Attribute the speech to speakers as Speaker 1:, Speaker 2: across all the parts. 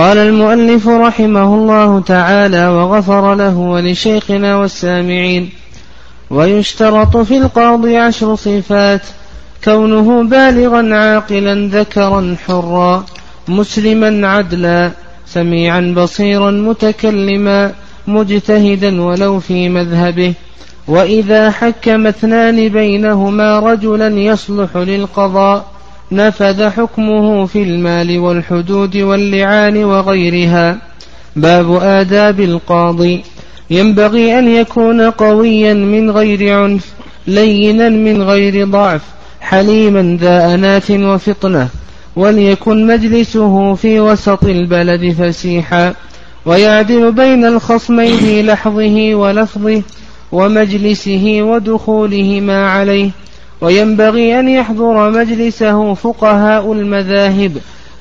Speaker 1: قال المؤلف رحمه الله تعالى وغفر له ولشيخنا والسامعين ويشترط في القاضي عشر صفات كونه بالغا عاقلا ذكرا حرا مسلما عدلا سميعا بصيرا متكلما مجتهدا ولو في مذهبه. وإذا حكم اثنان بينهما رجلا يصلح للقضاء نفذ حكمه في المال والحدود واللعان وغيرها. باب آداب القاضي. ينبغي أن يكون قويا من غير عنف لينا من غير ضعف حليما ذا أنات وفطنة وليكن مجلسه في وسط البلد فسيحا. ويعدل بين الخصمين لحظه ولفظه ومجلسه ودخولهما عليه. وينبغي أن يحضر مجلسه فقهاء المذاهب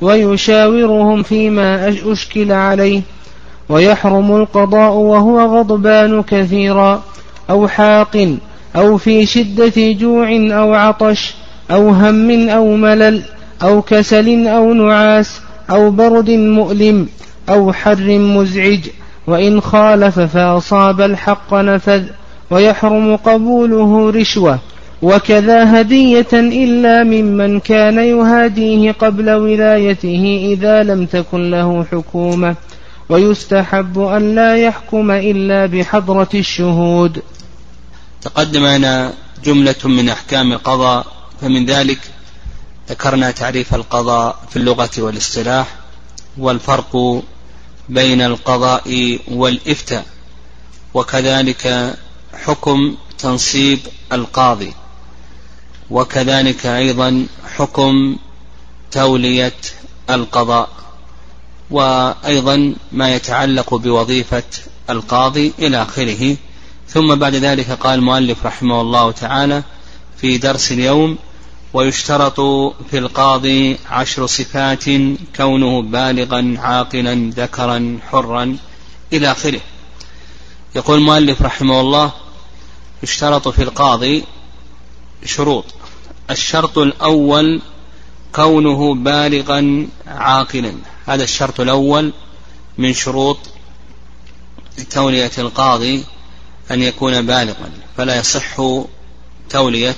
Speaker 1: ويشاورهم فيما أشكل عليه. ويحرم القضاء وهو غضبان كثيرا أو حاق أو في شدة جوع أو عطش أو هم أو ملل أو كسل أو نعاس أو برد مؤلم أو حر مزعج. وإن خالف فأصاب الحق نفذ. ويحرم قبوله رشوة وكذا هدية إلا ممن كان يهاديه قبل ولايته إذا لم تكن له حكومة. ويستحب أن لا يحكم إلا بحضرة الشهود.
Speaker 2: تقدم لنا جملة من أحكام القضاء فمن ذلك ذكرنا تعريف القضاء في اللغة والاصطلاح والفرق بين القضاء والإفتاء وكذلك حكم تنصيب القاضي. وكذلك أيضا حكم تولية القضاء وأيضا ما يتعلق بوظيفة القاضي إلى آخره. ثم بعد ذلك قال المؤلف رحمه الله تعالى في درس اليوم ويشترط في القاضي عشر صفات كونه بالغا عاقلا ذكرا حرا إلى آخره. يقول المؤلف رحمه الله يشترط في القاضي شروط الشرط الأول كونه بالغا عاقلا. هذا الشرط الأول من شروط تولية القاضي أن يكون بالغا فلا يصح تولية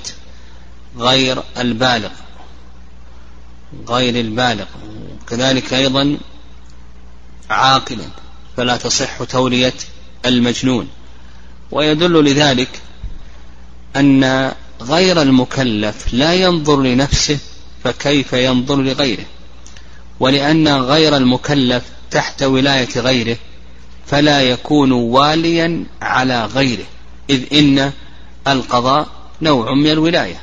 Speaker 2: غير البالغ غير البالغ. كذلك أيضا عاقلا فلا تصح تولية المجنون. ويدل لذلك أن غير المكلف لا ينظر لنفسه فكيف ينظر لغيره؟ ولأن غير المكلف تحت ولاية غيره فلا يكون واليا على غيره إذ إن القضاء نوع من الولاية.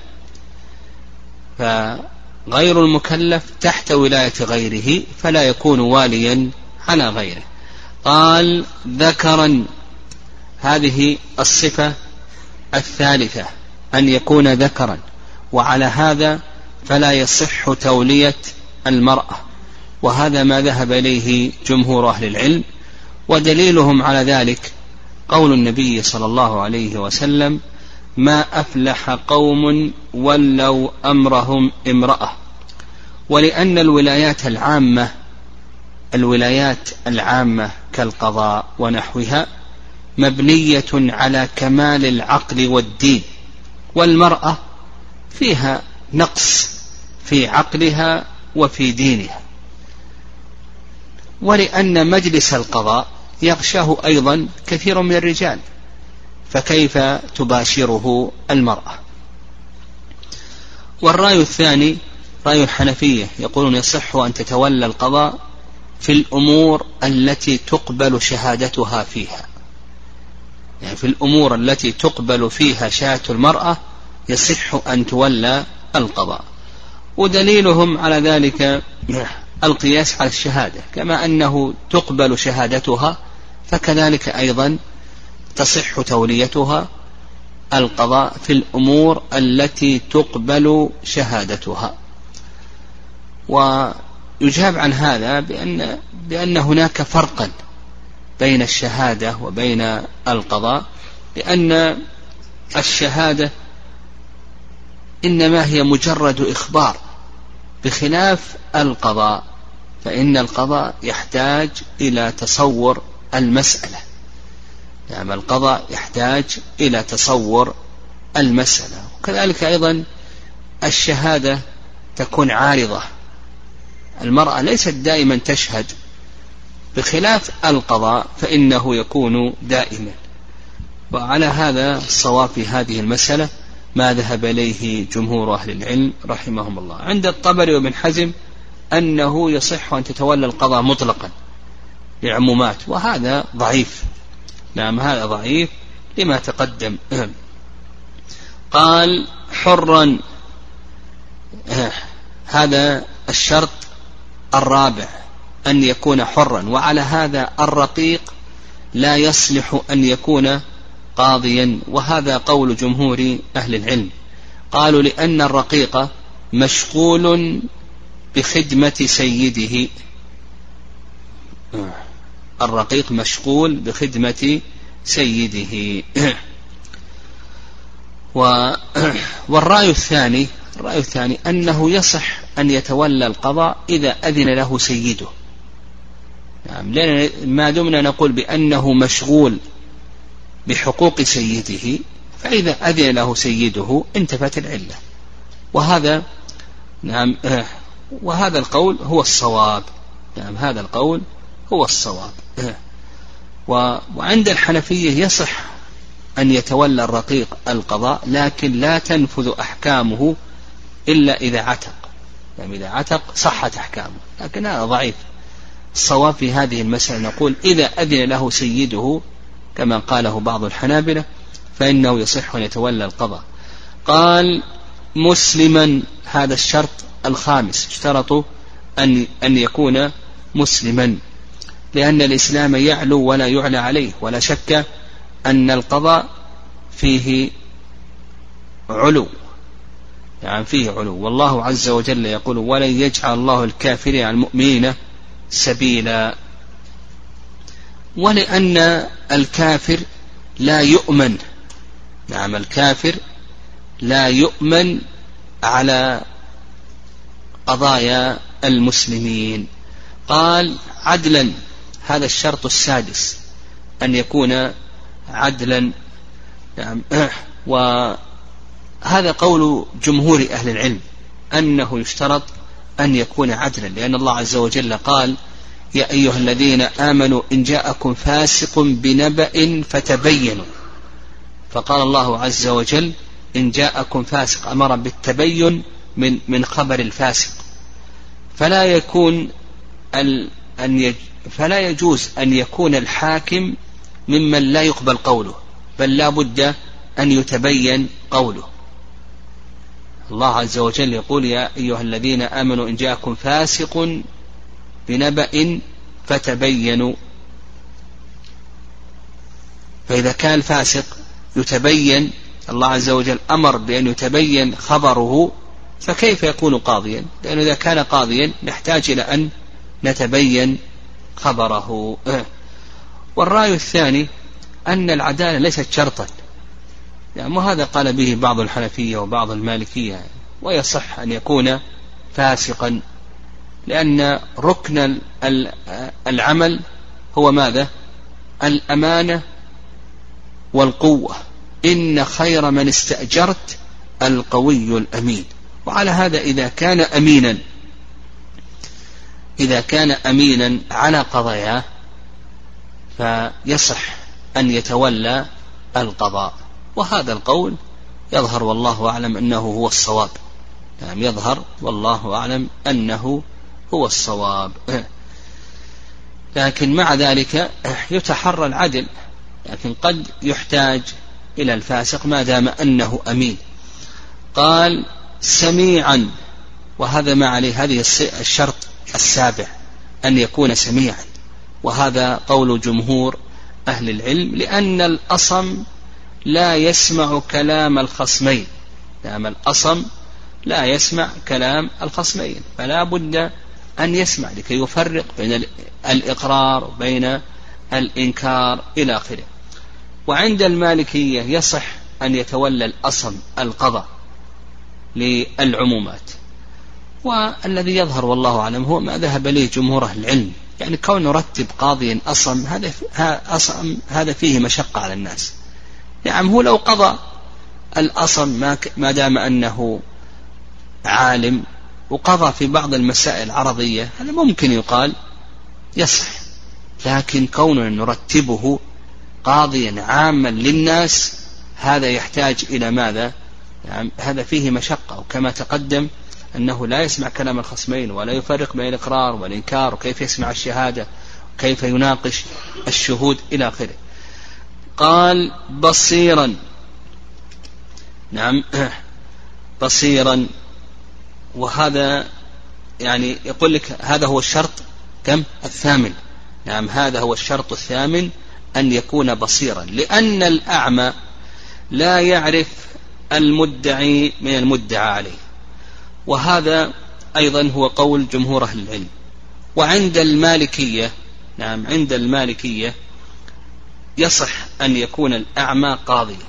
Speaker 2: فغير المكلف تحت ولاية غيره فلا يكون واليا على غيره. قال ذكرا هذه الصفة الثالثة. أن يكون ذكرا وعلى هذا فلا يصح تولية المرأة. وهذا ما ذهب إليه جمهور أهل العلم ودليلهم على ذلك قول النبي صلى الله عليه وسلم ما أفلح قوم ولوا أمرهم امرأة. ولأن الولايات العامة الولايات العامة كالقضاء ونحوها مبنية على كمال العقل والدين. والمرأة فيها نقص في عقلها وفي دينها. ولأن مجلس القضاء يغشاه أيضا كثير من الرجال فكيف تباشره المرأة؟ والرأي الثاني رأي الحنفية يقولون يصح أن تتولى القضاء في الأمور التي تقبل شهادتها فيها. يعني في الأمور التي تقبل فيها شهادة المرأة يصح أن تولى القضاء. ودليلهم على ذلك القياس على الشهادة. كما أنه تقبل شهادتها فكذلك أيضا تصح توليتها القضاء في الأمور التي تقبل شهادتها. ويجاب عن هذا بأن, بأن هناك فرقا. بين الشهادة وبين القضاء لأن الشهادة إنما هي مجرد إخبار بخلاف القضاء فإن القضاء يحتاج إلى تصور المسألة. نعم القضاء يحتاج إلى تصور المسألة. وكذلك أيضا الشهادة تكون عارضة. المرأة ليست دائما تشهد بخلاف القضاء فإنه يكون دائما. وعلى هذا الصواب في هذه المسألة ما ذهب إليه جمهور أهل العلم رحمهم الله. عند الطبري وابن حزم أنه يصح أن تتولى القضاء مطلقا لعمومات وهذا ضعيف. نعم هذا ضعيف لما تقدم. قال حرا هذا الشرط الرابع. أن يكون حرا وعلى هذا الرقيق لا يصلح أن يكون قاضيا. وهذا قول جمهور أهل العلم. قالوا لأن الرقيق مشغول بخدمة سيده. الرقيق مشغول بخدمة سيده. والرأي الثاني الرأي الثاني أنه يصح أن يتولى القضاء إذا أذن له سيده. نعم لأن ما دمنا نقول بأنه مشغول بحقوق سيده فإذا أذن له سيده انتفت العلة. وهذا نعم آه، وهذا القول هو الصواب. نعم هذا القول هو الصواب. آه. وعند الحنفية يصح أن يتولى الرقيق القضاء لكن لا تنفذ أحكامه إلا إذا عتق. يعني إذا عتق صحت أحكامه لكن هذا ضعيف. الصواب في هذه المسألة. نقول إذا أذن له سيده كما قاله بعض الحنابلة فإنه يصح أن يتولى القضاء. قال مسلما هذا الشرط الخامس. اشترطوا أن أن يكون مسلما لأن الإسلام يعلو ولا يعلى عليه. ولا شك أن القضاء فيه علو. يعني فيه علو. والله عز وجل يقول ولن يجعل الله الكافرين على المؤمنين سبيلا ولأن الكافر لا يؤمن. نعم الكافر لا يؤمن على قضايا المسلمين. قال عدلا هذا الشرط السادس أن يكون عدلا. نعم وهذا قول جمهور أهل العلم أنه يشترط أن يكون عدلا لأن الله عز وجل قال يا أيها الذين آمنوا إن جاءكم فاسق بنبأ فتبينوا. فقال الله عز وجل إن جاءكم فاسق أمر بالتبين من من خبر الفاسق. فلا يكون أن يج فلا يجوز أن يكون الحاكم ممن لا يقبل قوله بل لا بد أن يتبين قوله. الله عز وجل يقول يا أيها الذين آمنوا إن جاءكم فاسق بنبأ فتبينوا. فإذا كان الفاسق يتبين الله عز وجل أمر بأن يتبين خبره فكيف يكون قاضيا؟ لأنه إذا كان قاضيا نحتاج إلى أن نتبين خبره. والرأي الثاني أن العدالة ليست شرطا. يعني وهذا قال به بعض الحنفية وبعض المالكية ويصح أن يكون فاسقا لأن ركن العمل هو ماذا؟ الأمانة والقوة. إن خير من استأجرت القوي الأمين. وعلى هذا إذا كان أمينا إذا كان أمينا على قضاياه فيصح أن يتولى القضاء. وهذا القول يظهر والله أعلم أنه هو الصواب. نعم يظهر والله أعلم أنه هو الصواب. لكن مع ذلك يتحرى العدل لكن قد يحتاج إلى الفاسق ما دام أنه أمين. قال سميعا وهذا ما عليه هذه الشرط السابع أن يكون سميعا. وهذا قول جمهور أهل العلم لأن الأصم لا يسمع كلام الخصمين. نعم الأصم لا يسمع كلام الخصمين. فلا بد أن يسمع لكي يفرق بين الإقرار وبين الإنكار إلى آخره. وعند المالكية يصح أن يتولى الأصم القضاء للعمومات. والذي يظهر والله أعلم هو ما ذهب إليه جمهور أهل العلم. يعني كون نرتب قاضيا أصم هذا أصم هذا فيه مشقة على الناس. نعم هو لو قضى الأصم ما ما دام أنه عالم وقضى في بعض المسائل العرضية هذا ممكن يقال يصح. لكن كوننا نرتبه قاضيا عاما للناس هذا يحتاج إلى ماذا؟ يعني هذا فيه مشقة وكما تقدم أنه لا يسمع كلام الخصمين ولا يفرق بين الإقرار والإنكار وكيف يسمع الشهادة وكيف يناقش الشهود إلى آخره. قال بصيرا. نعم. بصيرا. وهذا يعني يقول لك هذا هو الشرط. كم؟ الثامن. نعم هذا هو الشرط الثامن أن يكون بصيرا. لأن الأعمى لا يعرف المدعي من المدعى عليه. وهذا أيضا هو قول جمهور أهل العلم. وعند المالكية نعم عند المالكية يصح أن يكون الأعمى قاضيا.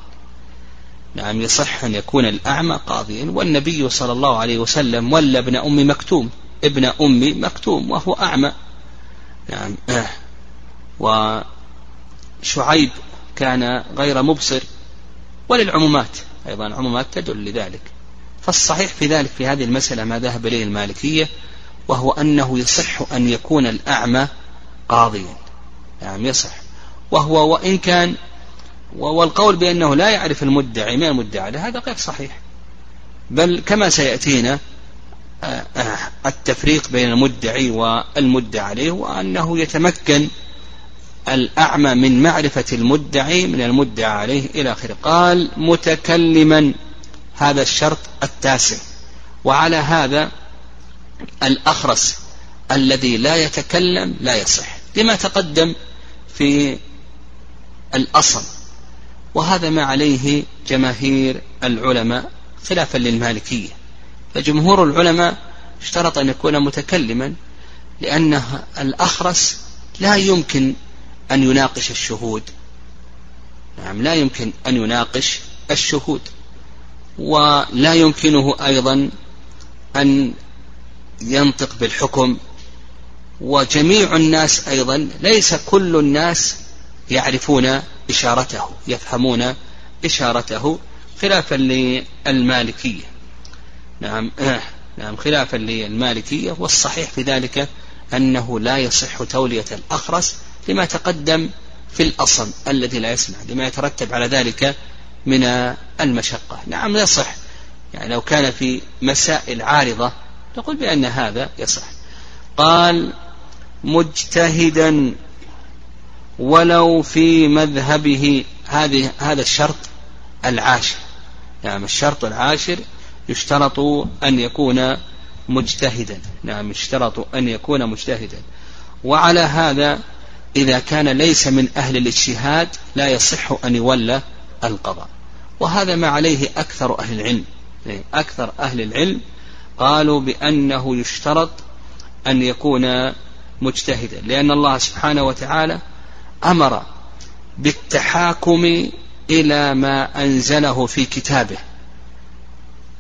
Speaker 2: نعم يصح أن يكون الأعمى قاضيا. والنبي صلى الله عليه وسلم ولى ابن أم مكتوم. ابن أم مكتوم وهو أعمى. نعم. وشعيب كان غير مبصر. وللعمومات أيضا العمومات تدل لذلك. فالصحيح في ذلك في هذه المسألة ما ذهب إليه المالكية وهو أنه يصح أن يكون الأعمى قاضيا. نعم يصح. وهو وإن كان والقول بأنه لا يعرف المدعي من المدعى هذا غير صحيح. بل كما سيأتينا آه، آه، التفريق بين المدعي والمدعى عليه وأنه يتمكن الأعمى من معرفة المدعي من المدعى عليه إلى آخره. قال متكلما. هذا الشرط التاسع. وعلى هذا الأخرس الذي لا يتكلم لا يصح. لما تقدم في الأصل. وهذا ما عليه جماهير العلماء خلافا للمالكية. فجمهور العلماء اشترط أن يكون متكلما لأن الأخرس لا يمكن أن يناقش الشهود. نعم لا يمكن أن يناقش الشهود. ولا يمكنه أيضا أن ينطق بالحكم. وجميع الناس أيضا ليس كل الناس يعرفون إشارته يفهمون إشارته خلافا للمالكية. نعم نعم خلافا للمالكية. والصحيح في ذلك أنه لا يصح تولية الأخرس لما تقدم في الأصل الذي لا يسمع لما يترتب على ذلك من المشقة. نعم يصح. يعني لو كان في مسائل عارضة نقول بأن هذا يصح. قال مجتهدا ولو في مذهبه هذه هذا الشرط العاشر. نعم الشرط العاشر يشترط أن يكون مجتهدا. نعم يشترط أن يكون مجتهدا. وعلى هذا إذا كان ليس من أهل الاجتهاد لا يصح أن يولى القضاء. وهذا ما عليه أكثر أهل العلم. أكثر أهل العلم قالوا بأنه يشترط أن يكون مجتهدا. لأن الله سبحانه وتعالى أمر بالتحاكم إلى ما أنزله في كتابه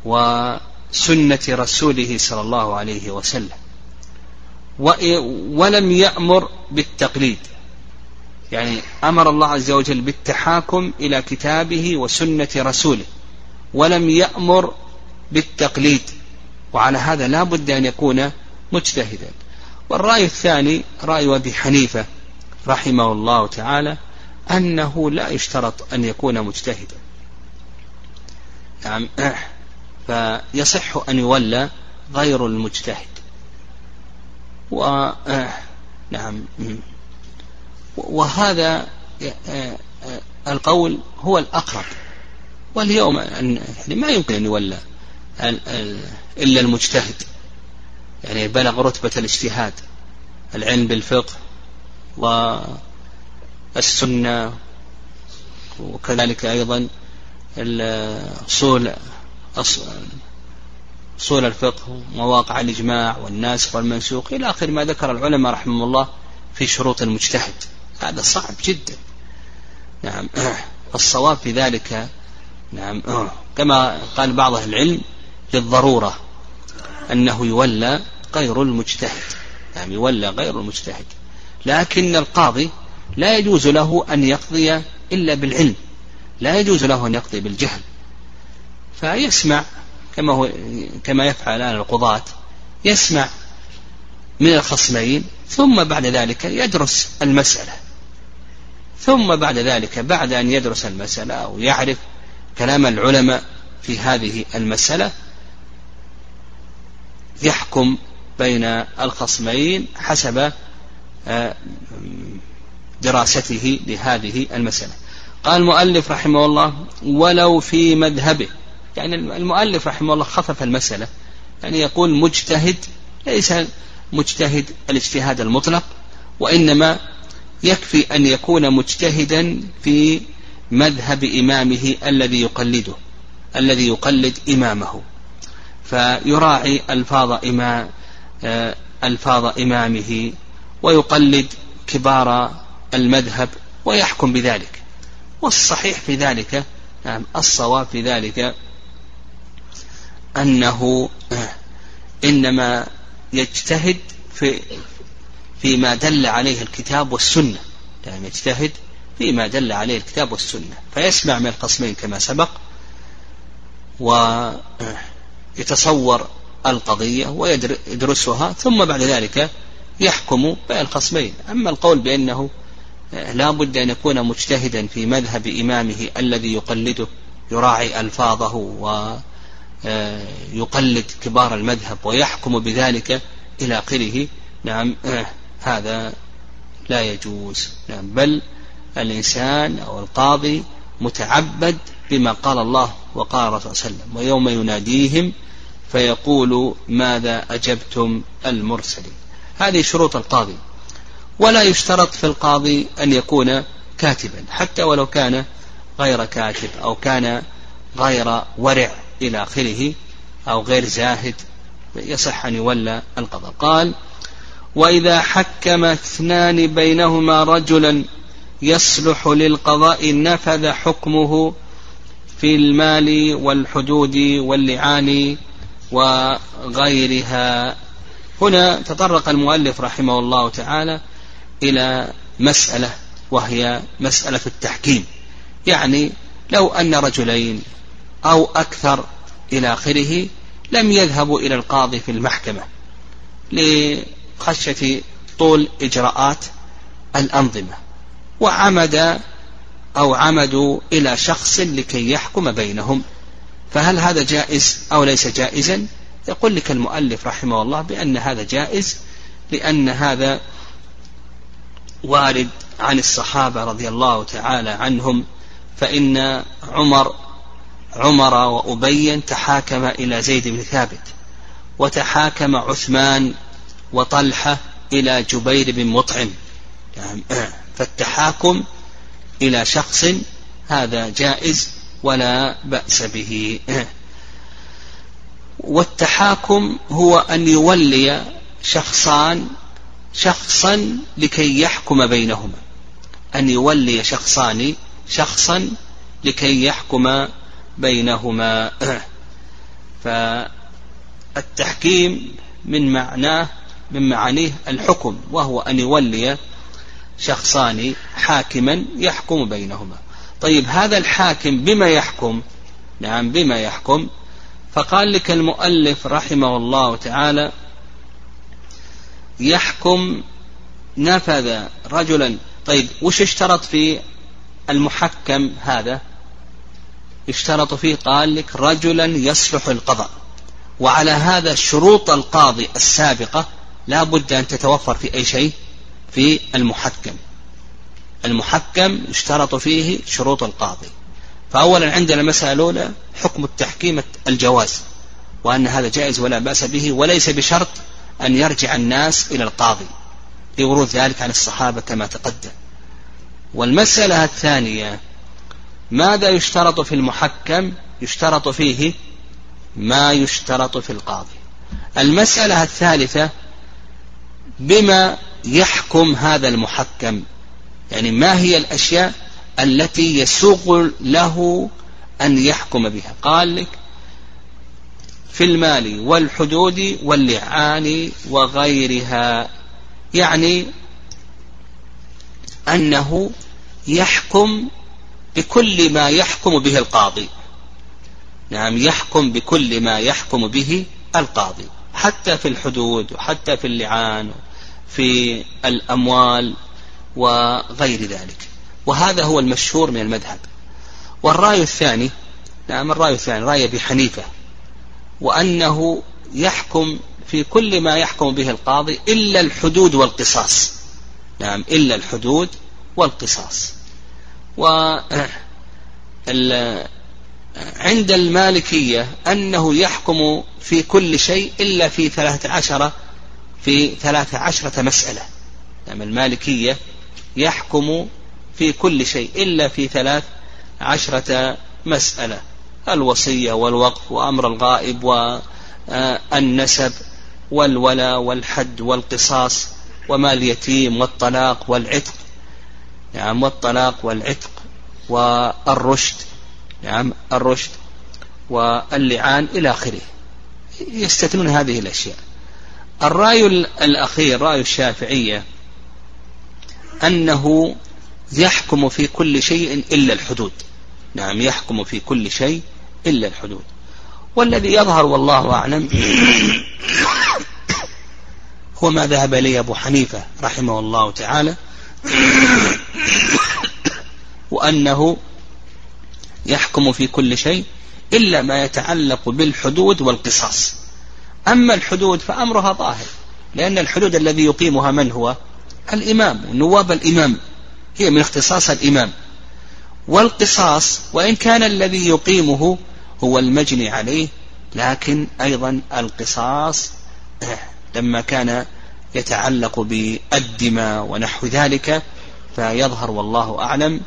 Speaker 2: وسنة رسوله صلى الله عليه وسلم. ولم يأمر بالتقليد. يعني أمر الله عز وجل بالتحاكم إلى كتابه وسنة رسوله. ولم يأمر بالتقليد. وعلى هذا لا بد أن يكون مجتهدا. والرأي الثاني رأي أبي حنيفة رحمه الله تعالى أنه لا يشترط أن يكون مجتهدا. نعم. فيصح أن يولى غير المجتهد. و نعم. وهذا القول هو الأقرب. واليوم يعني ما يمكن أن يولى إلا المجتهد. يعني بلغ رتبة الاجتهاد العلم بالفقه والسنة وكذلك أيضا أصول أصول الفقه ومواقع الإجماع والناسخ والمنسوخ إلى آخر ما ذكر العلماء رحمه الله في شروط المجتهد. هذا صعب جدا. نعم. الصواب في ذلك نعم كما قال بعض أهل العلم للضرورة أنه يولى غير المجتهد. يعني يولى غير المجتهد. لكن القاضي لا يجوز له أن يقضي إلا بالعلم. لا يجوز له أن يقضي بالجهل. فيسمع كما هو كما يفعل الآن القضاة. يسمع من الخصمين ثم بعد ذلك يدرس المسألة. ثم بعد ذلك بعد أن يدرس المسألة أو يعرف كلام العلماء في هذه المسألة يحكم بين الخصمين حسب دراسته لهذه المسألة. قال المؤلف رحمه الله ولو في مذهبه. يعني المؤلف رحمه الله خفف المسألة. يعني يقول مجتهد ليس مجتهد الاجتهاد المطلق وإنما يكفي أن يكون مجتهدا في مذهب إمامه الذي يقلده الذي يقلد إمامه. فيراعي ألفاظ إمام آه، ألفاظ إمامه ويقلد كبار المذهب ويحكم بذلك. والصحيح في ذلك نعم الصواب في ذلك أنه إنما يجتهد في فيما دل عليه الكتاب والسنة. يعني يجتهد فيما دل عليه الكتاب والسنة. فيسمع من القسمين كما سبق ويتصور القضية ويدرسها ثم بعد ذلك يحكم بين الخصمين أما القول بأنه لا بد أن يكون مجتهدا في مذهب إمامه الذي يقلده يراعي ألفاظه ويقلد كبار المذهب ويحكم بذلك إلى آخره. نعم هذا لا يجوز. نعم بل الإنسان أو القاضي متعبد بما قال الله وقال الرسول صلى الله عليه وسلم ويوم يناديهم فيقول ماذا أجبتم المرسلين. هذه شروط القاضي. ولا يشترط في القاضي أن يكون كاتبا حتى ولو كان غير كاتب أو كان غير ورع إلى آخره أو غير زاهد يصح أن يولى القضاء. قال وإذا حكم اثنان بينهما رجلا يصلح للقضاء نفذ حكمه في المال والحدود واللعان وغيرها. هنا تطرق المؤلف رحمه الله تعالى إلى مسألة وهي مسألة التحكيم. يعني لو أن رجلين أو أكثر إلى آخره لم يذهبوا إلى القاضي في المحكمة لخشية طول إجراءات الأنظمة وعمد أو عمدوا إلى شخص لكي يحكم بينهم. فهل هذا جائز أو ليس جائزا؟ يقول لك المؤلف رحمه الله بأن هذا جائز لأن هذا وارد عن الصحابة رضي الله تعالى عنهم فإن عمر عمر وأبي تحاكم إلى زيد بن ثابت وتحاكم عثمان وطلحة إلى جبير بن مطعم. فالتحاكم إلى شخص هذا جائز ولا بأس به. والتحاكم هو أن يولي شخصان شخصا لكي يحكم بينهما. أن يولي شخصان شخصا لكي يحكم بينهما. فالتحكيم من معناه من معانيه الحكم وهو أن يولي شخصان حاكما يحكم بينهما. طيب هذا الحاكم بما يحكم؟ نعم بما يحكم فقال لك المؤلف رحمه الله تعالى يحكم نفذ رجلا. طيب وش اشترط في المحكم هذا؟ اشترط فيه قال لك رجلا يصلح القضاء. وعلى هذا شروط القاضي السابقة لا بد أن تتوفر في أي شيء في المحكم. المحكم يشترط فيه شروط القاضي. فأولا عندنا المسألة الأولى حكم التحكيم الجواز وأن هذا جائز ولا بأس به وليس بشرط أن يرجع الناس إلى القاضي لورود ذلك عن الصحابة كما تقدم. والمسألة الثانية ماذا يشترط في المحكم؟ يشترط فيه ما يشترط في القاضي. المسألة الثالثة بما يحكم هذا المحكم؟ يعني ما هي الأشياء التي يسوغ له أن يحكم بها. قال لك في المال والحدود واللعان وغيرها يعني أنه يحكم بكل ما يحكم به القاضي. نعم يحكم بكل ما يحكم به القاضي حتى في الحدود وحتى في اللعان في الأموال وغير ذلك. وهذا هو المشهور من المذهب. والرأي الثاني نعم الرأي الثاني رأي أبي حنيفة وأنه يحكم في كل ما يحكم به القاضي إلا الحدود والقصاص. نعم إلا الحدود والقصاص. و عند المالكية أنه يحكم في كل شيء إلا في ثلاثة عشر في ثلاثة عشرة مسألة. نعم المالكية يحكم في كل شيء إلا في ثلاث عشرة مسألة الوصية والوقف وأمر الغائب والنسب والولا والحد والقصاص ومال اليتيم والطلاق والعتق. نعم والطلاق والعتق والرشد. نعم الرشد واللعان إلى آخره. يستثنون هذه الأشياء. الرأي الأخير رأي الشافعية أنه يحكم في كل شيء إلا الحدود. نعم يحكم في كل شيء إلا الحدود. والذي يظهر والله أعلم هو ما ذهب إليه أبو حنيفة رحمه الله تعالى وأنه يحكم في كل شيء إلا ما يتعلق بالحدود والقصاص. أما الحدود فأمرها ظاهر لأن الحدود الذي يقيمها من هو؟ الإمام ونواب الإمام. هي من اختصاص الإمام. والقصاص وإن كان الذي يقيمه هو المجني عليه لكن أيضا القصاص لما كان يتعلق بالدماء ونحو ذلك فيظهر والله أعلم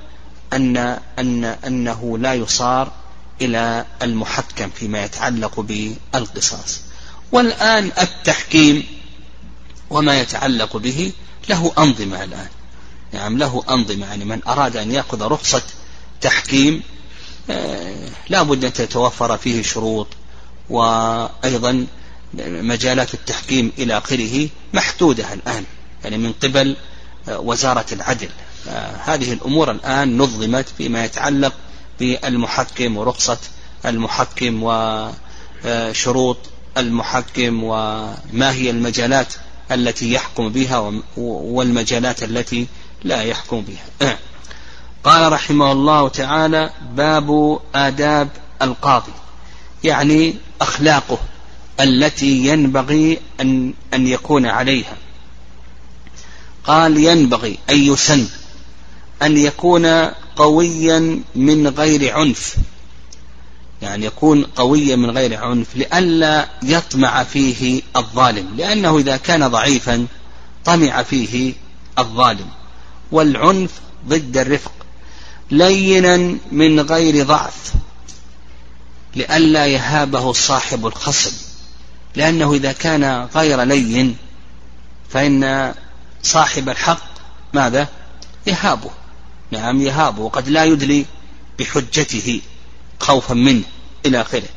Speaker 2: أن أن أنه لا يصار إلى المحكم فيما يتعلق بالقصاص. والآن التحكيم وما يتعلق به له أنظمة الآن. نعم له أنظمة. يعني من أراد أن يأخذ رخصة تحكيم آه، لا بد أن تتوفر فيه شروط وأيضا مجالات التحكيم إلى آخره محدودة الآن يعني من قبل آه، وزارة العدل. آه، هذه الأمور الآن نظمت فيما يتعلق بالمحكم ورخصة المحكم وشروط المحكم وما هي المجالات التي يحكم بها والمجالات التي لا يحكم بها. قال رحمه الله تعالى باب آداب القاضي يعني أخلاقه التي ينبغي أن, أن يكون عليها. قال ينبغي أن يسن أن يكون قويا من غير عنف. يعني يكون قويا من غير عنف لئلا يطمع فيه الظالم لأنه إذا كان ضعيفا طمع فيه الظالم. والعنف ضد الرفق لينا من غير ضعف لئلا يهابه صاحب الخصم لأنه إذا كان غير لين فإن صاحب الحق ماذا؟ يهابه. نعم يهابه وقد لا يدلي بحجته خوفا منه إلى آخره.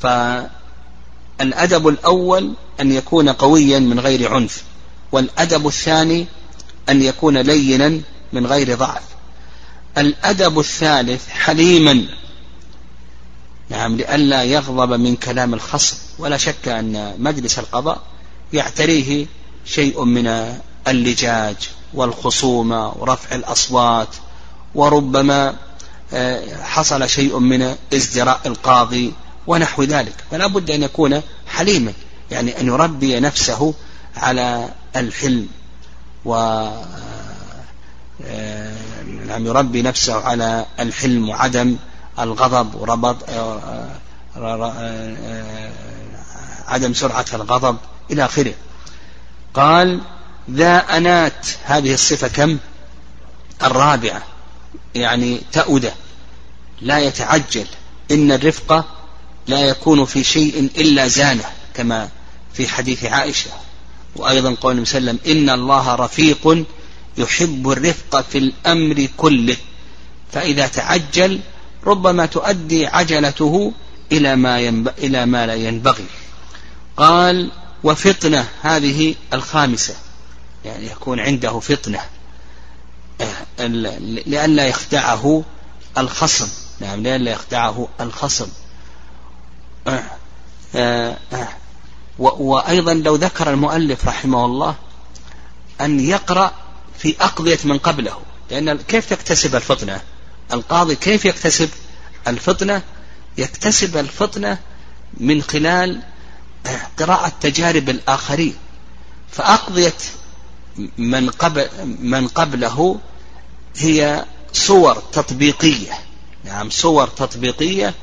Speaker 2: فالأدب الأول أن يكون قويا من غير عنف والأدب الثاني أن يكون لينا من غير ضعف. الأدب الثالث حليما. نعم لئلا يغضب من كلام الخصم. ولا شك أن مجلس القضاء يعتريه شيء من اللجاج والخصومة ورفع الأصوات وربما آه، حصل شيء من ازدراء القاضي ونحو ذلك. فلا بد أن يكون حليما يعني أن يربي نفسه على الحلم. و نعم يربي نفسه على الحلم وعدم الغضب وربط آه، عدم سرعة الغضب إلى آخره. قال ذا أنات هذه الصفة كم؟ الرابعة يعني تأودة لا يتعجل إن الرفق لا يكون في شيء إلا زانه كما في حديث عائشة. وأيضا قول وسلم إن الله رفيق يحب الرفق في الأمر كله. فإذا تعجل ربما تؤدي عجلته إلى ما, ينب... إلى ما لا ينبغي. قال وفطنة هذه الخامسة. يعني يكون عنده فطنة. لئلا يخدعه الخصم. نعم لئلا يخدعه الخصم. وأيضا لو ذكر المؤلف رحمه الله أن يقرأ في أقضية من قبله. لأن كيف تكتسب الفطنة؟ القاضي كيف يكتسب الفطنة؟ يكتسب الفطنة من خلال قراءة تجارب الآخرين. فأقضية من قبل من قبله هي صور تطبيقية. نعم صور تطبيقية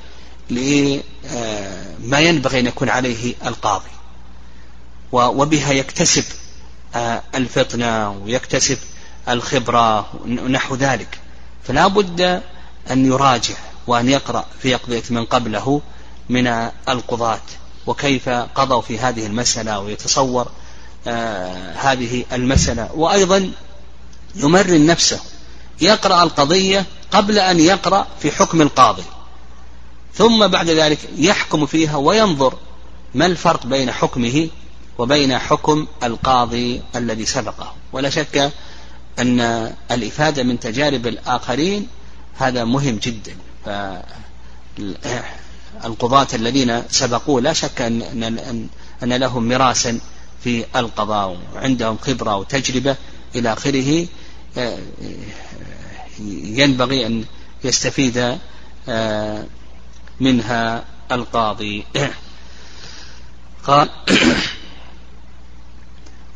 Speaker 2: لما ينبغي أن يكون عليه القاضي. وبها يكتسب الفطنة ويكتسب الخبرة ونحو ذلك. فلا بد أن يراجع وأن يقرأ في أقضية من قبله من القضاة وكيف قضوا في هذه المسألة ويتصور آه هذه المسألة. وأيضا يمرن نفسه يقرأ القضية قبل أن يقرأ في حكم القاضي. ثم بعد ذلك يحكم فيها وينظر ما الفرق بين حكمه وبين حكم القاضي الذي سبقه. ولا شك أن الإفادة من تجارب الآخرين هذا مهم جدا. القضاة الذين سبقوه لا شك أن, أن, لهم مراسا في القضاء وعندهم خبرة وتجربة إلى آخره. ينبغي أن يستفيد آه، منها القاضي. قال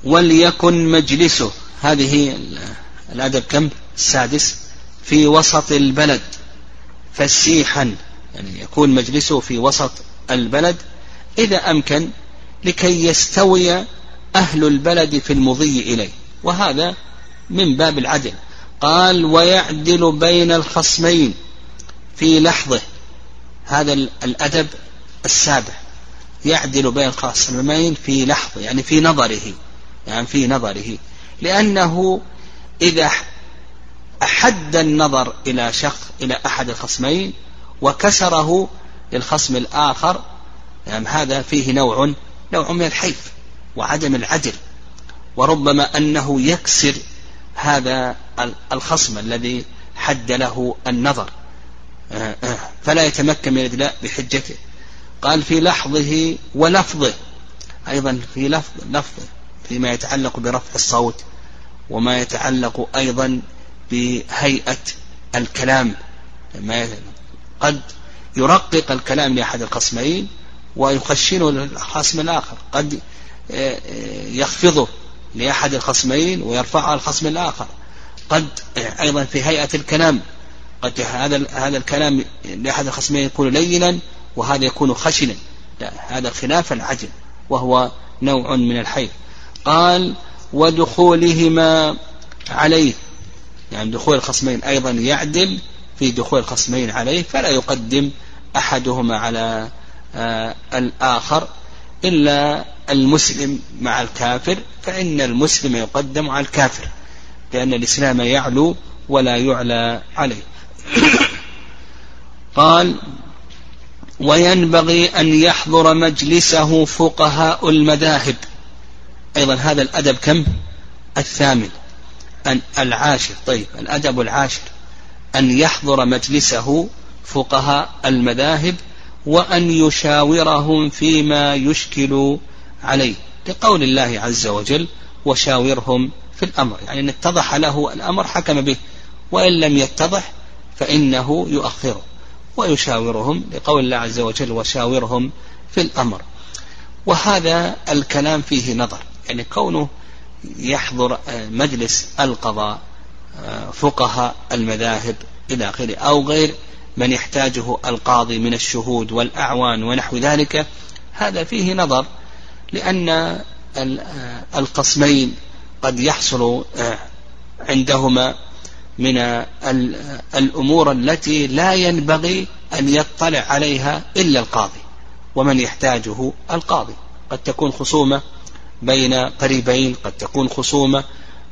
Speaker 2: وليكن مجلسه. هذه الأدب كم؟ السادس. في وسط البلد. فسيحا. يعني يكون مجلسه في وسط البلد. إذا أمكن لكي يستوي أهل البلد في المضي إليه. وهذا من باب العدل. قال ويعدل بين الخصمين. في لحظه. هذا الأدب السابع. يعدل بين الخصمين في لحظة. يعني في نظره. يعني في نظره. لأنه إذا أحد النظر إلى شخص إلى أحد الخصمين وكسره للخصم الآخر يعني هذا فيه نوع نوع من الحيف وعدم العدل. وربما أنه يكسر هذا الخصم الذي حد له النظر. فلا يتمكن من الإدلاء بحجته. قال في لحظه ولفظه. أيضا في لفظ لفظه. فيما يتعلق برفع الصوت وما يتعلق أيضا بهيئة الكلام. قد يرقق الكلام لأحد الخصمين ويخشنه للخصم الآخر. قد آه، آه، يخفضه لأحد الخصمين ويرفعه الخصم الآخر. قد آه، أيضا في هيئة الكلام. قد هذا هذا الكلام لأحد الخصمين يكون لينا وهذا يكون خشنا. هذا خلاف العجل وهو نوع من الحيف قال ودخولهما عليه. يعني دخول الخصمين أيضا يعدل في دخول الخصمين عليه فلا يقدم أحدهما على آه الآخر إلا المسلم مع الكافر فإن المسلم يقدم على الكافر لأن الإسلام يعلو ولا يعلى عليه. قال وينبغي أن يحضر مجلسه فقهاء المذاهب. أيضا هذا الأدب كم؟ الثامن. أن العاشر طيب الأدب العاشر. أن يحضر مجلسه فقهاء المذاهب وأن يشاورهم فيما يشكل عليه لقول الله عز وجل وشاورهم في الأمر يعني إن اتضح له الأمر حكم به وإن لم يتضح فإنه يؤخره ويشاورهم لقول الله عز وجل وشاورهم في الأمر وهذا الكلام فيه نظر. يعني كونه يحضر مجلس القضاء فقهاء المذاهب إلى آخره أو غير من يحتاجه القاضي من الشهود والأعوان ونحو ذلك هذا فيه نظر لأن القسمين قد يحصل عندهما من الأمور التي لا ينبغي أن يطلع عليها إلا القاضي ومن يحتاجه القاضي. قد تكون خصومة بين قريبين قد تكون خصومة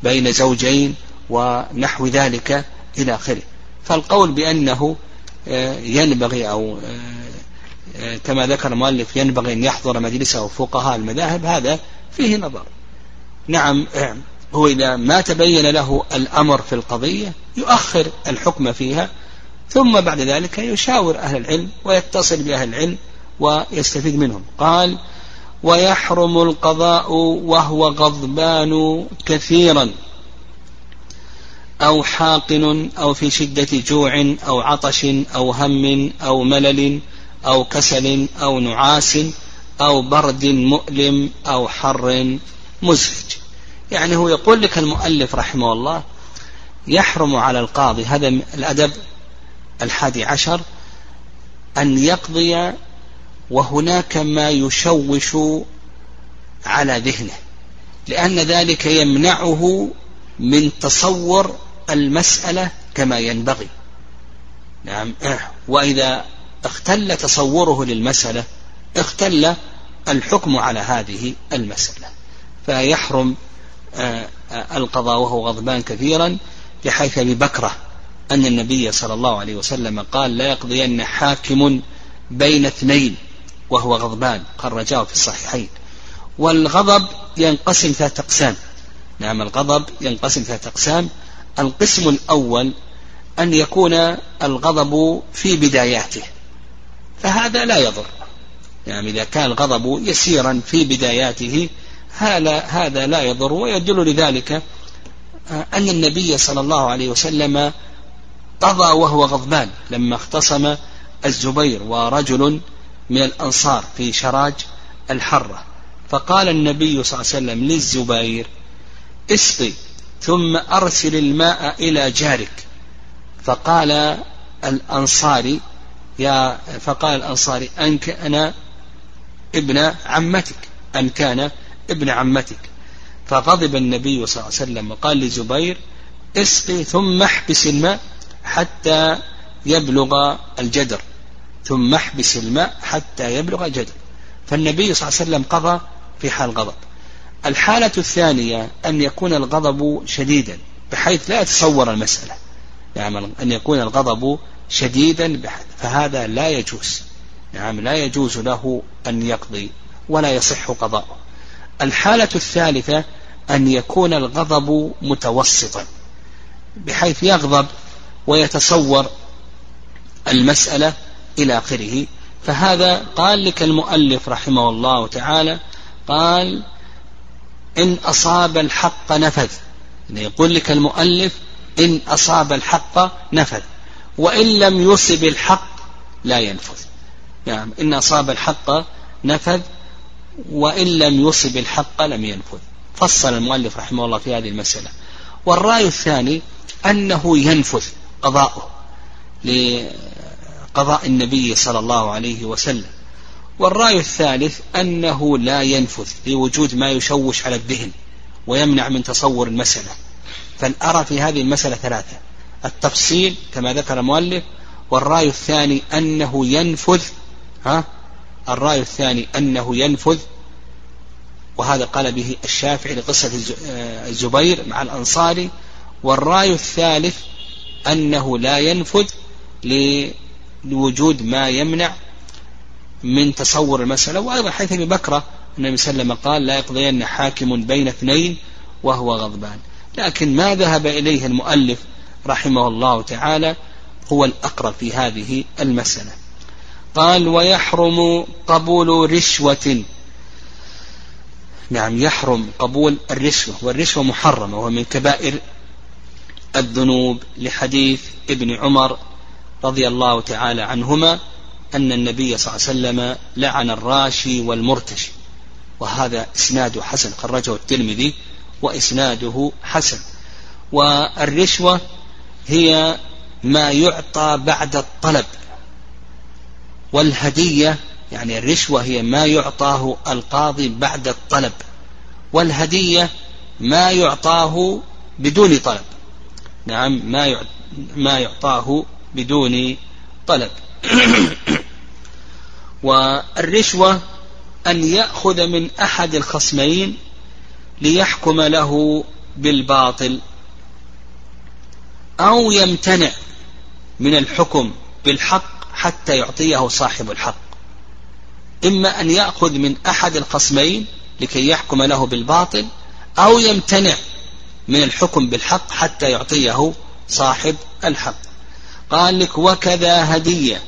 Speaker 2: بين زوجين ونحو ذلك إلى آخره. فالقول بأنه آه، ينبغي أو آه، كما ذكر المؤلف ينبغي أن يحضر مجلسه فقهاء المذاهب هذا فيه نظر. نعم هو إذا ما تبين له الأمر في القضية يؤخر الحكم فيها ثم بعد ذلك يشاور أهل العلم ويتصل بأهل العلم ويستفيد منهم. قال ويحرم القضاء وهو غضبان كثيرا أو حاقن أو في شدة جوع أو عطش أو هم أو ملل أو كسل أو نعاس أو برد مؤلم أو حر مزعج يعني هو يقول لك المؤلف رحمه الله يحرم على القاضي هذا الأدب الحادي عشر أن يقضي وهناك ما يشوش على ذهنه لأن ذلك يمنعه من تصور المسألة كما ينبغي. نعم. وإذا اختل تصوره للمسألة اختل الحكم على هذه المسألة. فيحرم آه، القضاء وهو غضبان كثيرا بحيث أبي بكرة أن النبي صلى الله عليه وسلم قال لا يقضين حاكم بين اثنين وهو غضبان خرجاه في الصحيحين. والغضب ينقسم ثلاثة أقسام. نعم الغضب ينقسم ثلاثة أقسام. القسم الأول أن يكون الغضب في بداياته فهذا لا يضر. يعني إذا كان الغضب يسيرا في بداياته هذا لا يضر ويدل لذلك آه، أن النبي صلى الله عليه وسلم قضى وهو غضبان لما اختصم الزبير ورجل من الأنصار في شراج الحرة. فقال النبي صلى الله عليه وسلم للزبير اسقي ثم أرسل الماء إلى جارك. فقال الأنصاري يا فقال الأنصاري أن كان ابن عمتك أن كان ابن عمتك. فغضب النبي صلى الله عليه وسلم وقال لزبير اسقي ثم احبس الماء حتى يبلغ الجدر. ثم احبس الماء حتى يبلغ الجدر فالنبي صلى الله عليه وسلم قضى في حال غضب. الحالة الثانية أن يكون الغضب شديدا بحيث لا يتصور المسألة. يعني أن يكون الغضب شديدا فهذا لا يجوز. نعم لا يجوز له أن يقضي ولا يصح قضاؤه الحالة الثالثة أن يكون الغضب متوسطا بحيث يغضب ويتصور المسألة إلى آخره. فهذا قال لك المؤلف رحمه الله تعالى قال إن أصاب الحق نفذ. يعني يقول لك المؤلف إن أصاب الحق نفذ. وإن لم يصب الحق لا ينفذ. نعم إن أصاب الحق نفذ وإن لم يصب الحق لم ينفذ. فصل المؤلف رحمه الله في هذه المسألة. والرأي الثاني أنه ينفذ قضاؤه. لقضاء النبي صلى الله عليه وسلم. والرأي الثالث أنه لا ينفذ لوجود ما يشوش على الذهن ويمنع من تصور المسألة. فالأرى في هذه المسألة ثلاثة. التفصيل كما ذكر المؤلف والرأي الثاني أنه ينفذ ها؟ الرأي الثاني أنه ينفذ وهذا قال به الشافعي لقصة الزبير مع الأنصاري. والرأي الثالث أنه لا ينفذ لوجود ما يمنع من تصور المسألة. وأيضا حيث أبي بكرة النبي صلى الله عليه وسلم قال لا يقضين حاكم بين اثنين وهو غضبان. لكن ما ذهب إليه المؤلف رحمه الله تعالى هو الأقرب في هذه المسألة. قال ويحرم قبول رشوة. نعم يحرم قبول الرشوة. والرشوة محرمة وهو من كبائر الذنوب لحديث ابن عمر رضي الله تعالى عنهما أن النبي صلى الله عليه وسلم لعن الراشي والمرتشي وهذا إسناد حسن خرجه الترمذي وإسناده حسن. والرشوة هي ما يعطى بعد الطلب والهدية يعني الرشوة هي ما يعطاه القاضي بعد الطلب والهدية ما يعطاه بدون طلب. نعم ما ما يعطاه بدون طلب. والرشوة أن يأخذ من أحد الخصمين ليحكم له بالباطل أو يمتنع من الحكم بالحق حتى يعطيه صاحب الحق. إما أن يأخذ من أحد الخصمين لكي يحكم له بالباطل أو يمتنع من الحكم بالحق حتى يعطيه صاحب الحق. قال لك وكذا هدية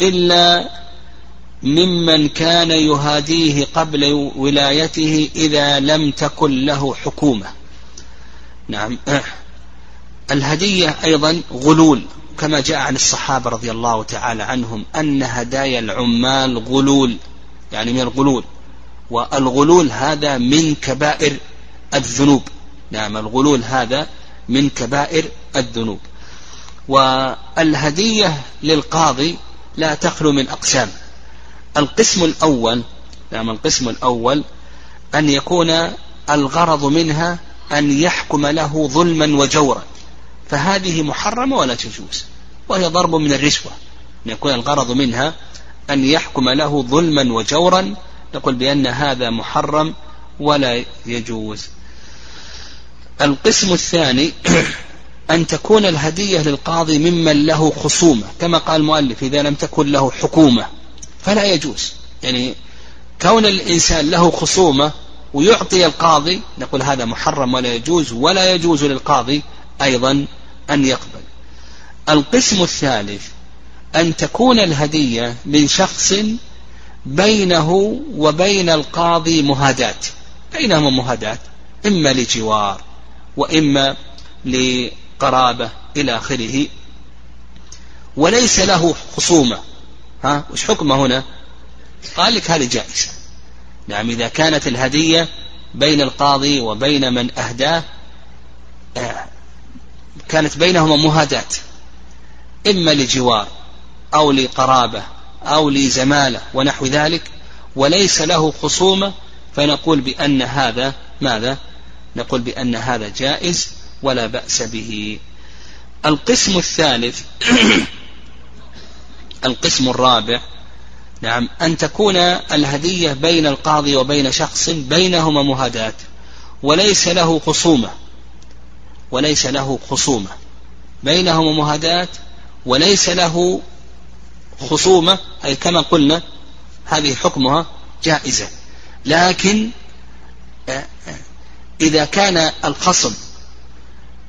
Speaker 2: إلا ممن كان يهاديه قبل ولايته إذا لم تكن له حكومة. نعم. الهدية أيضا غلول كما جاء عن الصحابة رضي الله تعالى عنهم أن هدايا العمال غلول يعني من الغلول. والغلول هذا من كبائر الذنوب. نعم الغلول هذا من كبائر الذنوب. والهدية للقاضي لا تخلو من أقسام. القسم الأول نعم القسم الأول أن يكون الغرض منها أن يحكم له ظلما وجورا. فهذه محرمة ولا تجوز وهي ضرب من الرشوة. أن يكون الغرض منها أن يحكم له ظلما وجورا نقول بأن هذا محرم ولا يجوز. القسم الثاني أن تكون الهدية للقاضي ممن له خصومة كما قال المؤلف إذا لم تكن له حكومة. فلا يجوز. يعني كون الإنسان له خصومة ويعطي القاضي نقول هذا محرم ولا يجوز ولا يجوز للقاضي أيضا أن يقبل. القسم الثالث أن تكون الهدية من شخص بينه وبين القاضي مهاداة. بينهما مهاداة إما لجوار وإما لقرابة إلى آخره. وليس له خصومة. ها وش حكمه هنا؟ قال لك هذه جائزة. نعم إذا كانت الهدية بين القاضي وبين من أهداه آه، كانت بينهما مهاداة إما لجوار أو لقرابة أو لزمالة ونحو ذلك وليس له خصومة فنقول بأن هذا ماذا؟ نقول بأن هذا جائز ولا بأس به. القسم الثالث القسم الرابع نعم أن تكون الهدية بين القاضي وبين شخص بينهما مهاداة وليس له خصومة وليس له خصومة. بينهما مهاداة وليس له خصومة أي كما قلنا هذه حكمها جائزة. لكن آه، آه، إذا كان الخصم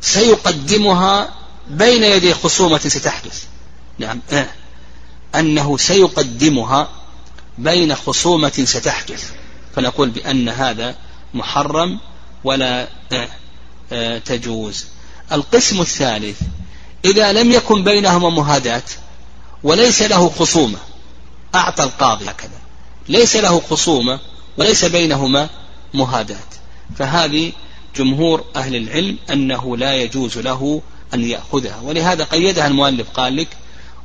Speaker 2: سيقدمها بين يدي خصومة ستحدث. نعم. آه، أنه سيقدمها بين خصومة ستحدث. فنقول بأن هذا محرم ولا تجوز. القسم الثالث إذا لم يكن بينهما مهاداة وليس له خصومة أعطى القاضي هكذا. ليس له خصومة وليس بينهما مهاداة. فهذه جمهور أهل العلم أنه لا يجوز له أن يأخذها. ولهذا قيدها المؤلف قال لك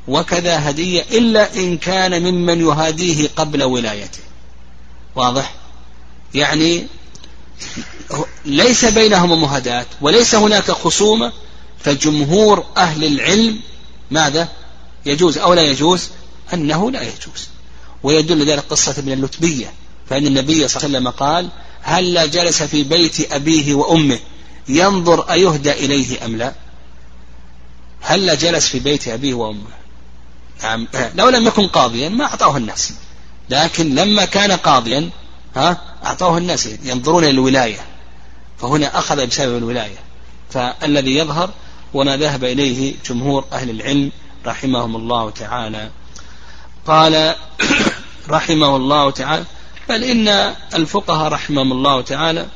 Speaker 2: وكذا هدية إلا إن كان ممن يهاديه قبل ولايته. واضح؟ يعني ليس بينهما مهادات وليس هناك خصومة فجمهور أهل العلم ماذا؟ يجوز أو لا يجوز؟ أنه لا يجوز. ويدل ذلك قصة ابن اللتبية فإن النبي صلى الله عليه وسلم قال هل جلس في بيت أبيه وأمه ينظر أيهدى إليه أم لا؟ هل جلس في بيت أبيه وأمه؟ نعم. لو لم يكن قاضيا ما أعطاه الناس. لكن لما كان قاضيا ها أعطاه الناس ينظرون إلى الولاية. فهنا أخذ بسبب الولاية. فالذي يظهر وما ذهب إليه جمهور أهل العلم رحمهم الله تعالى. قال رحمه الله تعالى بل إن الفقهاء رحمهم الله تعالى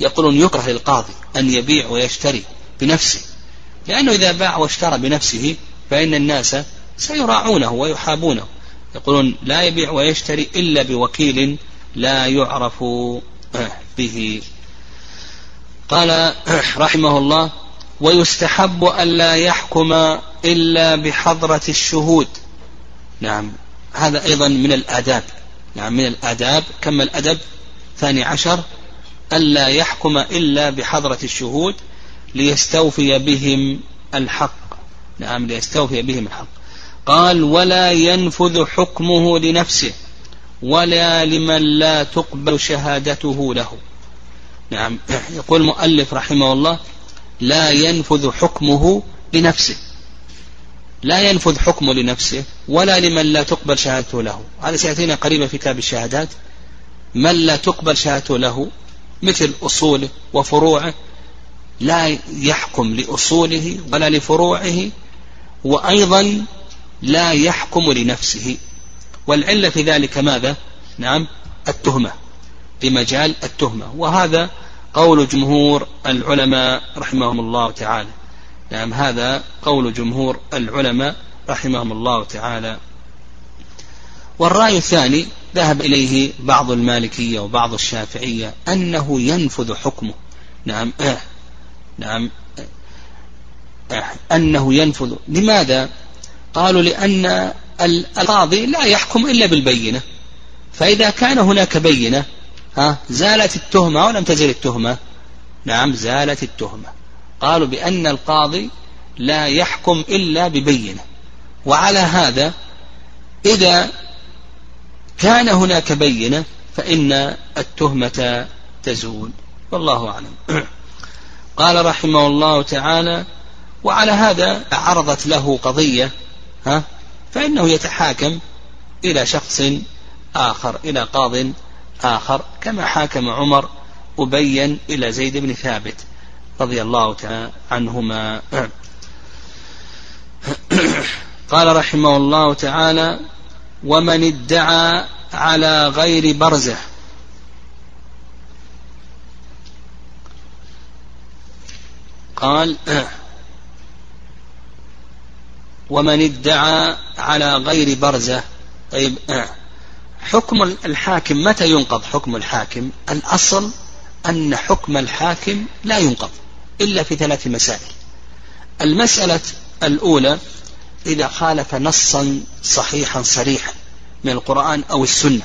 Speaker 2: يقولون يكره للقاضي أن يبيع ويشتري بنفسه. لأنه إذا باع واشترى بنفسه فإن الناس سيراعونه ويحابونه. يقولون لا يبيع ويشتري إلا بوكيل لا يعرف به. قال رحمه الله ويستحب ألا يحكم إلا بحضرة الشهود. نعم هذا أيضا من الآداب. نعم من الآداب. كم الأدب؟ ثاني عشر. ألا يحكم إلا بحضرة الشهود ليستوفي بهم الحق. نعم ليستوفي بهم الحق. قال ولا ينفذ حكمه لنفسه ولا لمن لا تقبل شهادته له. نعم. يقول المؤلف رحمه الله لا ينفذ حكمه لنفسه. لا ينفذ حكمه لنفسه ولا لمن لا تقبل شهادته له. هذا سيأتينا قريبا في كتاب الشهادات. من لا تقبل شهادته له مثل أصوله وفروعه لا يحكم لأصوله ولا لفروعه وأيضا لا يحكم لنفسه. والعلة في ذلك ماذا؟ نعم التهمة بمجال التهمة. وهذا قول جمهور العلماء رحمهم الله تعالى. نعم هذا قول جمهور العلماء رحمهم الله تعالى. والرأي الثاني ذهب إليه بعض المالكية وبعض الشافعية أنه ينفذ حكمه. نعم آه نعم آه أنه ينفذ. لماذا؟ قالوا لأن القاضي لا يحكم إلا بالبينة. فإذا كان هناك بينة ها زالت التهمة ولم تزل التهمة. نعم زالت التهمة. قالوا بأن القاضي لا يحكم إلا ببينة. وعلى هذا إذا كان هناك بينة فإن التهمة تزول. والله أعلم. قال رحمه الله تعالى وعلى هذا عرضت له قضية ها فإنه يتحاكم إلى شخص آخر إلى قاض آخر كما حاكم عمر أبين إلى زيد بن ثابت. رضي الله تعالى عنهما. قال رحمه الله تعالى ومن ادعى على غير برزه قال ومن ادعى على غير برزه طيب حكم الحاكم متى ينقض حكم الحاكم؟ الأصل أن حكم الحاكم لا ينقض. إلا في ثلاث مسائل. المسألة الأولى إذا خالف نصا صحيحا صريحا من القرآن أو السنة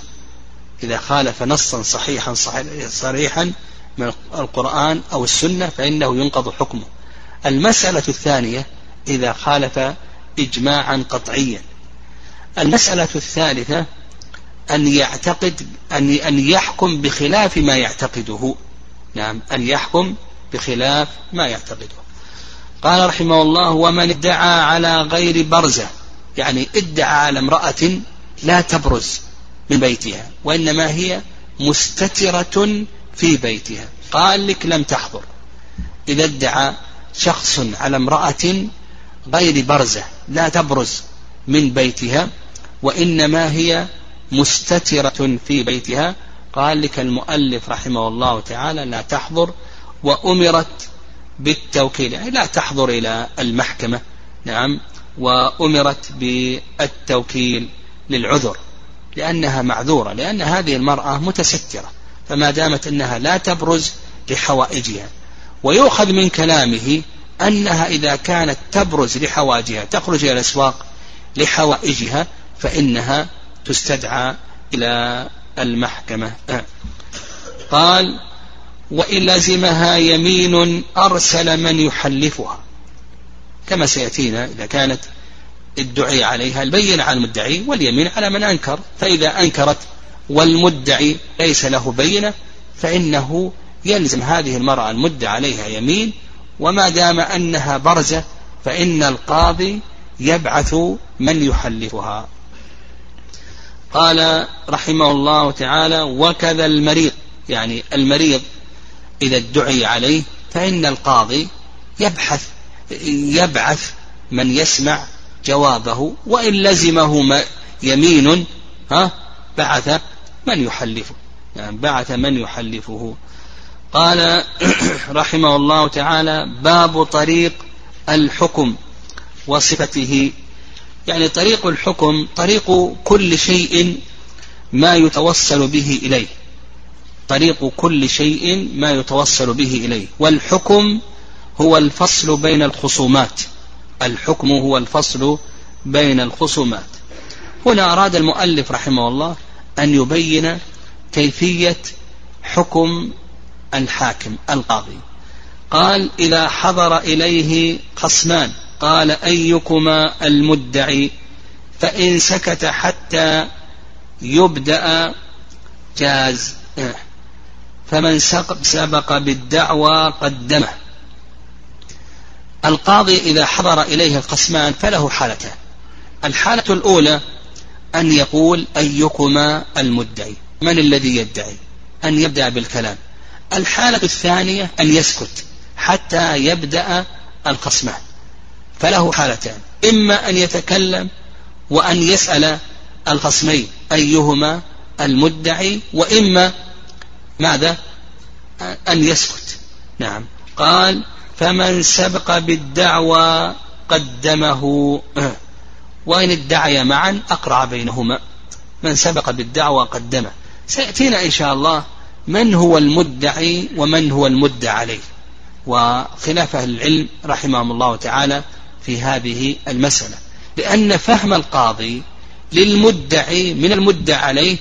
Speaker 2: إذا خالف نصا صحيحا صريحا من القرآن أو السنة فإنه ينقض حكمه. المسألة الثانية إذا خالف إجماعا قطعيا. المسألة الثالثة أن يعتقد أن أن يحكم بخلاف ما يعتقده. نعم أن يحكم بخلاف ما يعتقده. قال رحمه الله ومن ادعى على غير برزة يعني ادعى على امرأة لا تبرز من بيتها وإنما هي مستترة في بيتها. قال لك لم تحضر. إذا ادعى شخص على امرأة غير برزة لا تبرز من بيتها وإنما هي مستترة في بيتها قال لك المؤلف رحمه الله تعالى لا تحضر وأمرت بالتوكيل. يعني لا تحضر إلى المحكمة نعم وأمرت بالتوكيل للعذر لأنها معذورة لأن هذه المرأة متسترة فما دامت أنها لا تبرز لحوائجها. ويؤخذ من كلامه أنها إذا كانت تبرز لحواجها تخرج إلى الأسواق لحوائجها فإنها تستدعى إلى المحكمة. قال وإن لزمها يمين أرسل من يحلفها. كما سيأتينا إذا كانت الدعي عليها البين على المدعي واليمين على من أنكر. فإذا أنكرت والمدعي ليس له بينة فإنه يلزم هذه المرأة المدعى عليها يمين. وما دام أنها برزة فإن القاضي يبعث من يحلفها. قال رحمه الله تعالى وكذا المريض يعني المريض إذا ادعي عليه فإن القاضي يبحث يبعث من يسمع جوابه وإن لزمه يمين ها بعث من يحلفه يعني بعث من يحلفه. قال رحمه الله تعالى باب طريق الحكم وصفته. يعني طريق الحكم طريق كل شيء ما يتوصل به إليه. طريق كل شيء ما يتوصل به إليه. والحكم هو الفصل بين الخصومات. الحكم هو الفصل بين الخصومات. هنا أراد المؤلف رحمه الله أن يبين كيفية حكم الحاكم القاضي. قال إذا حضر إليه خصمان قال أيكما المدعي؟ فإن سكت حتى يبدأ جاز. فمن سبق بالدعوى قدمه. القاضي إذا حضر إليه القسمان فله حالتان. الحالة الأولى أن يقول أيكما المدعي من الذي يدعي؟ أن يبدأ بالكلام. الحالة الثانية أن يسكت حتى يبدأ القسمان. فله حالتان. إما أن يتكلم وأن يسأل الخصمين أيهما المدعي؟ وإما ماذا؟ أن يسكت. نعم. قال فمن سبق بالدعوى قدمه. وإن ادعي معا أقرع بينهما. من سبق بالدعوى قدمه. سيأتينا إن شاء الله من هو المدعي ومن هو المدعى عليه. وخلاف أهل العلم رحمهم الله تعالى في هذه المسألة. لأن فهم القاضي للمدعي من المدعى عليه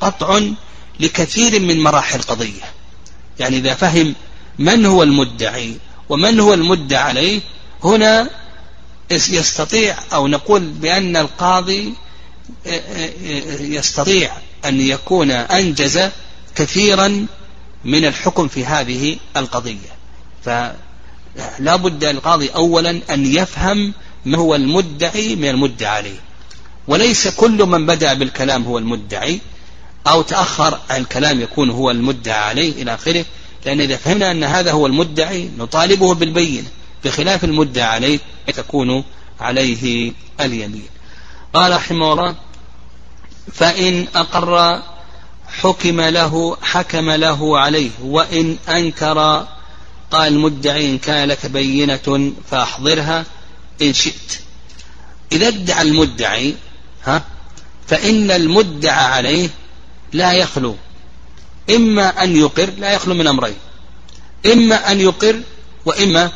Speaker 2: قطع لكثير من مراحل القضية يعني إذا فهم من هو المدعي ومن هو المدعى عليه هنا يستطيع أو نقول بأن القاضي يستطيع أن يكون أنجز كثيرا من الحكم في هذه القضية. فلا بد القاضي أولا أن يفهم ما هو المدعي من المدعى عليه. وليس كل من بدأ بالكلام هو المدعي أو تأخر الكلام يكون هو المدعى عليه إلى آخره. لأن إذا فهمنا أن هذا هو المدعي نطالبه بالبينة بخلاف المدعى عليه تكون عليه اليمين. قال رحمه الله فإن أقر حكم له حكم له عليه وإن أنكر قال المدعي إن كان لك بينة فأحضرها إن شئت. إذا ادعى المدعي ها؟ فإن المدعى عليه لا يخلو. إما أن يقر لا يخلو من أمرين. إما أن يقر وإما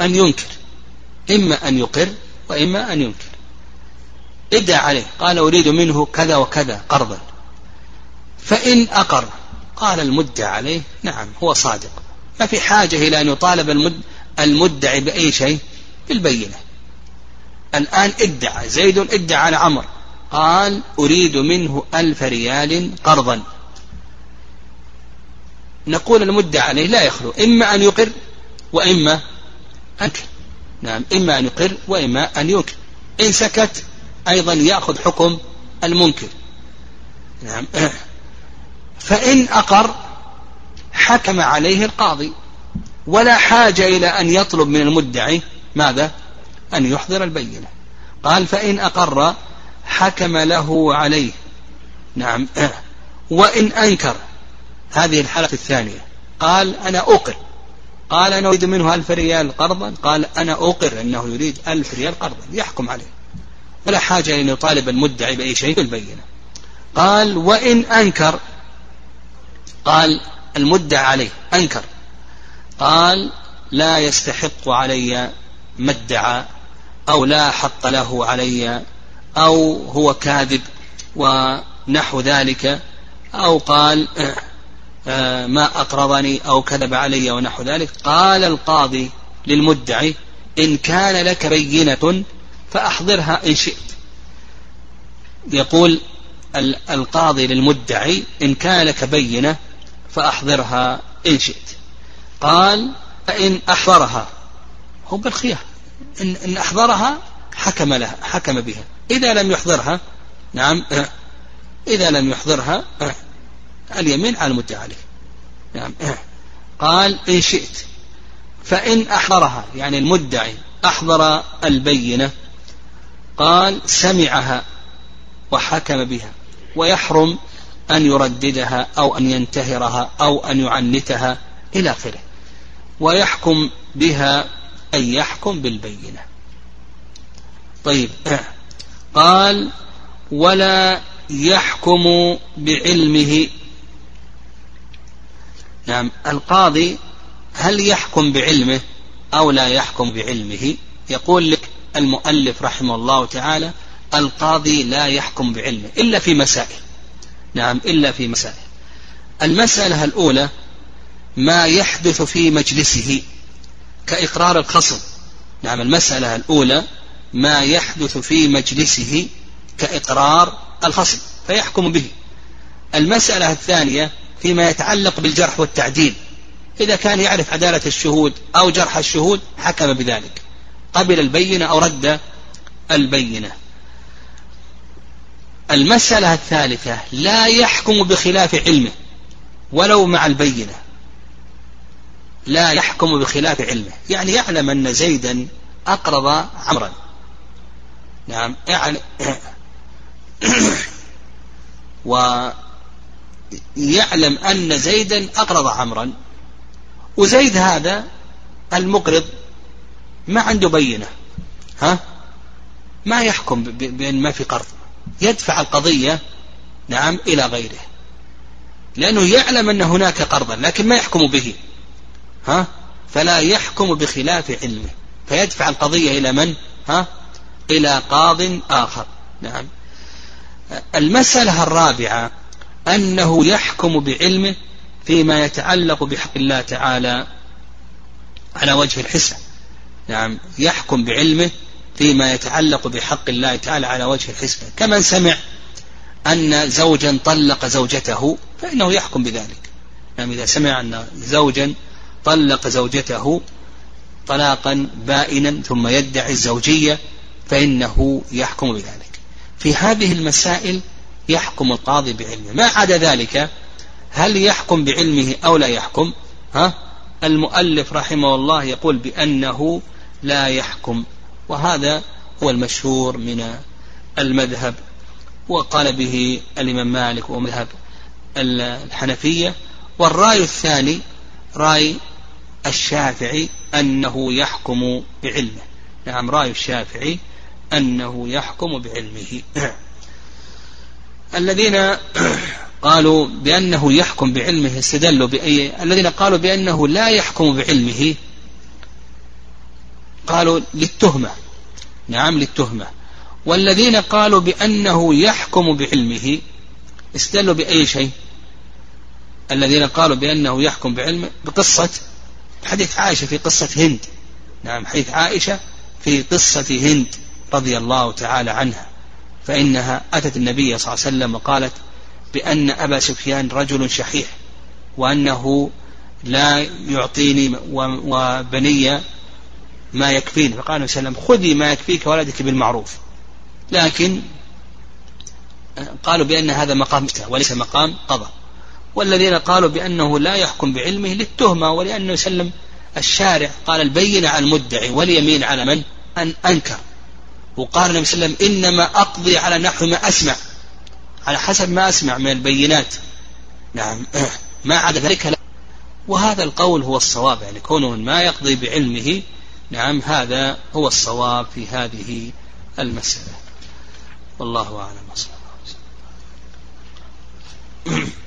Speaker 2: أن ينكر. إما أن يقر وإما أن ينكر. ادعى عليه. قال أريد منه كذا وكذا قرضا. فإن أقر قال المدعى عليه نعم هو صادق. ما في حاجة إلى أن يطالب المد المدعي بأي شيء بالبينة. الآن ادعى زيد ادعى على عمر. قال أريد منه ألف ريال قرضا. نقول المدعى عليه لا يخلو. إما أن يقر وإما أنكر نعم إما أن يقر وإما أن ينكر. إن سكت أيضا يأخذ حكم المنكر. نعم. فإن أقر حكم عليه القاضي. ولا حاجة إلى أن يطلب من المدعي ماذا؟ أن يحضر البينة. قال فإن أقر حكم له عليه. نعم. وإن أنكر. هذه الحالة الثانية. قال أنا أقر. قال أنا أريد منه ألف ريال قرضا. قال أنا أقر أنه يريد ألف ريال قرضا. يحكم عليه. ولا حاجة أن يطالب المدعي بأي شيء بالبينة قال وإن أنكر. قال المدعى عليه. أنكر. قال لا يستحق علي ما ادعى أو لا حق له علي أو هو كاذب ونحو ذلك أو قال آه، ما أقرضني أو كذب علي ونحو ذلك. قال القاضي للمدعي إن كان لك بينة فأحضرها إن شئت. يقول القاضي للمدعي إن كان لك بينة فأحضرها إن شئت. قال فإن أحضرها. هو بالخيار. إن, أحضرها حكم لها حكم بها. إذا لم يحضرها نعم إذا لم يحضرها اليمين على المدعى عليه. نعم. قال إن شئت. فإن أحضرها يعني المدعي أحضر البينة قال سمعها وحكم بها ويحرم أن يرددها أو أن ينتهرها أو أن يعنتها إلى آخره. ويحكم بها أن يحكم بالبينة. طيب قال ولا يحكم بعلمه. نعم القاضي هل يحكم بعلمه أو لا يحكم بعلمه؟ يقول لك المؤلف رحمه الله تعالى القاضي لا يحكم بعلمه إلا في مسائل. نعم إلا في مسائل. المسألة الأولى ما يحدث في مجلسه. كإقرار الخصم نعم المسألة الأولى ما يحدث في مجلسه كإقرار الخصم فيحكم به. المسألة الثانية فيما يتعلق بالجرح والتعديل. إذا كان يعرف عدالة الشهود أو جرح الشهود حكم بذلك. قبل البينة أو رد البينة. المسألة الثالثة لا يحكم بخلاف علمه ولو مع البينة. لا يحكم بخلاف علمه. يعني يعلم أن زيدا أقرض عمرا. نعم يعني ويعلم أن زيدا أقرض عمرا. وزيد هذا المقرض ما عنده بينة ها؟ ما يحكم بأن ما في قرض. يدفع القضية نعم إلى غيره. لأنه يعلم أن هناك قرضا لكن ما يحكم به. ها؟ فلا يحكم بخلاف علمه. فيدفع القضية إلى من؟ ها؟ إلى قاض آخر. نعم. المسألة الرابعة أنه يحكم بعلمه فيما يتعلق بحق الله تعالى على وجه الحسن نعم. يحكم بعلمه فيما يتعلق بحق الله تعالى على وجه الحسن كمن سمع أن زوجا طلق زوجته فإنه يحكم بذلك. نعم إذا سمع أن زوجا طلق زوجته طلاقا بائنا ثم يدعي الزوجية فإنه يحكم بذلك. في هذه المسائل يحكم القاضي بعلمه. ما عدا ذلك هل يحكم بعلمه أو لا يحكم؟ ها؟ المؤلف رحمه الله يقول بأنه لا يحكم وهذا هو المشهور من المذهب. وقال به الإمام مالك ومذهب الحنفية. والرأي الثاني رأي الشافعي أنه يحكم بعلمه. نعم رأي الشافعي أنه يحكم بعلمه. الذين قالوا بأنه يحكم بعلمه استدلوا بأي الذين قالوا بأنه لا يحكم بعلمه قالوا للتهمة. نعم للتهمة. والذين قالوا بأنه يحكم بعلمه استدلوا بأي شيء؟ الذين قالوا بأنه يحكم بعلمه بقصة حديث عائشة في قصة هند. نعم حديث عائشة في قصة هند رضي الله تعالى عنها. فإنها أتت النبي صلى الله عليه وسلم وقالت بأن أبا سفيان رجل شحيح وأنه لا يعطيني وبني ما يكفيني. فقال صلى الله عليه وسلم خذي ما يكفيك ولدك بالمعروف. لكن قالوا بأن هذا مقام وليس مقام قضاء. والذين قالوا بأنه لا يحكم بعلمه للتهمة ولأنه وسلم الشارع. قال البين على المدعي واليمين على من؟ أن أنكر. وقال النبي صلى الله عليه وسلم إنما أقضي على نحو ما أسمع. على حسب ما أسمع من البينات. نعم. ما عدا ذلك لا. وهذا القول هو الصواب. يعني كونه ما يقضي بعلمه نعم هذا هو الصواب في هذه المسألة. والله أعلم. وصلى الله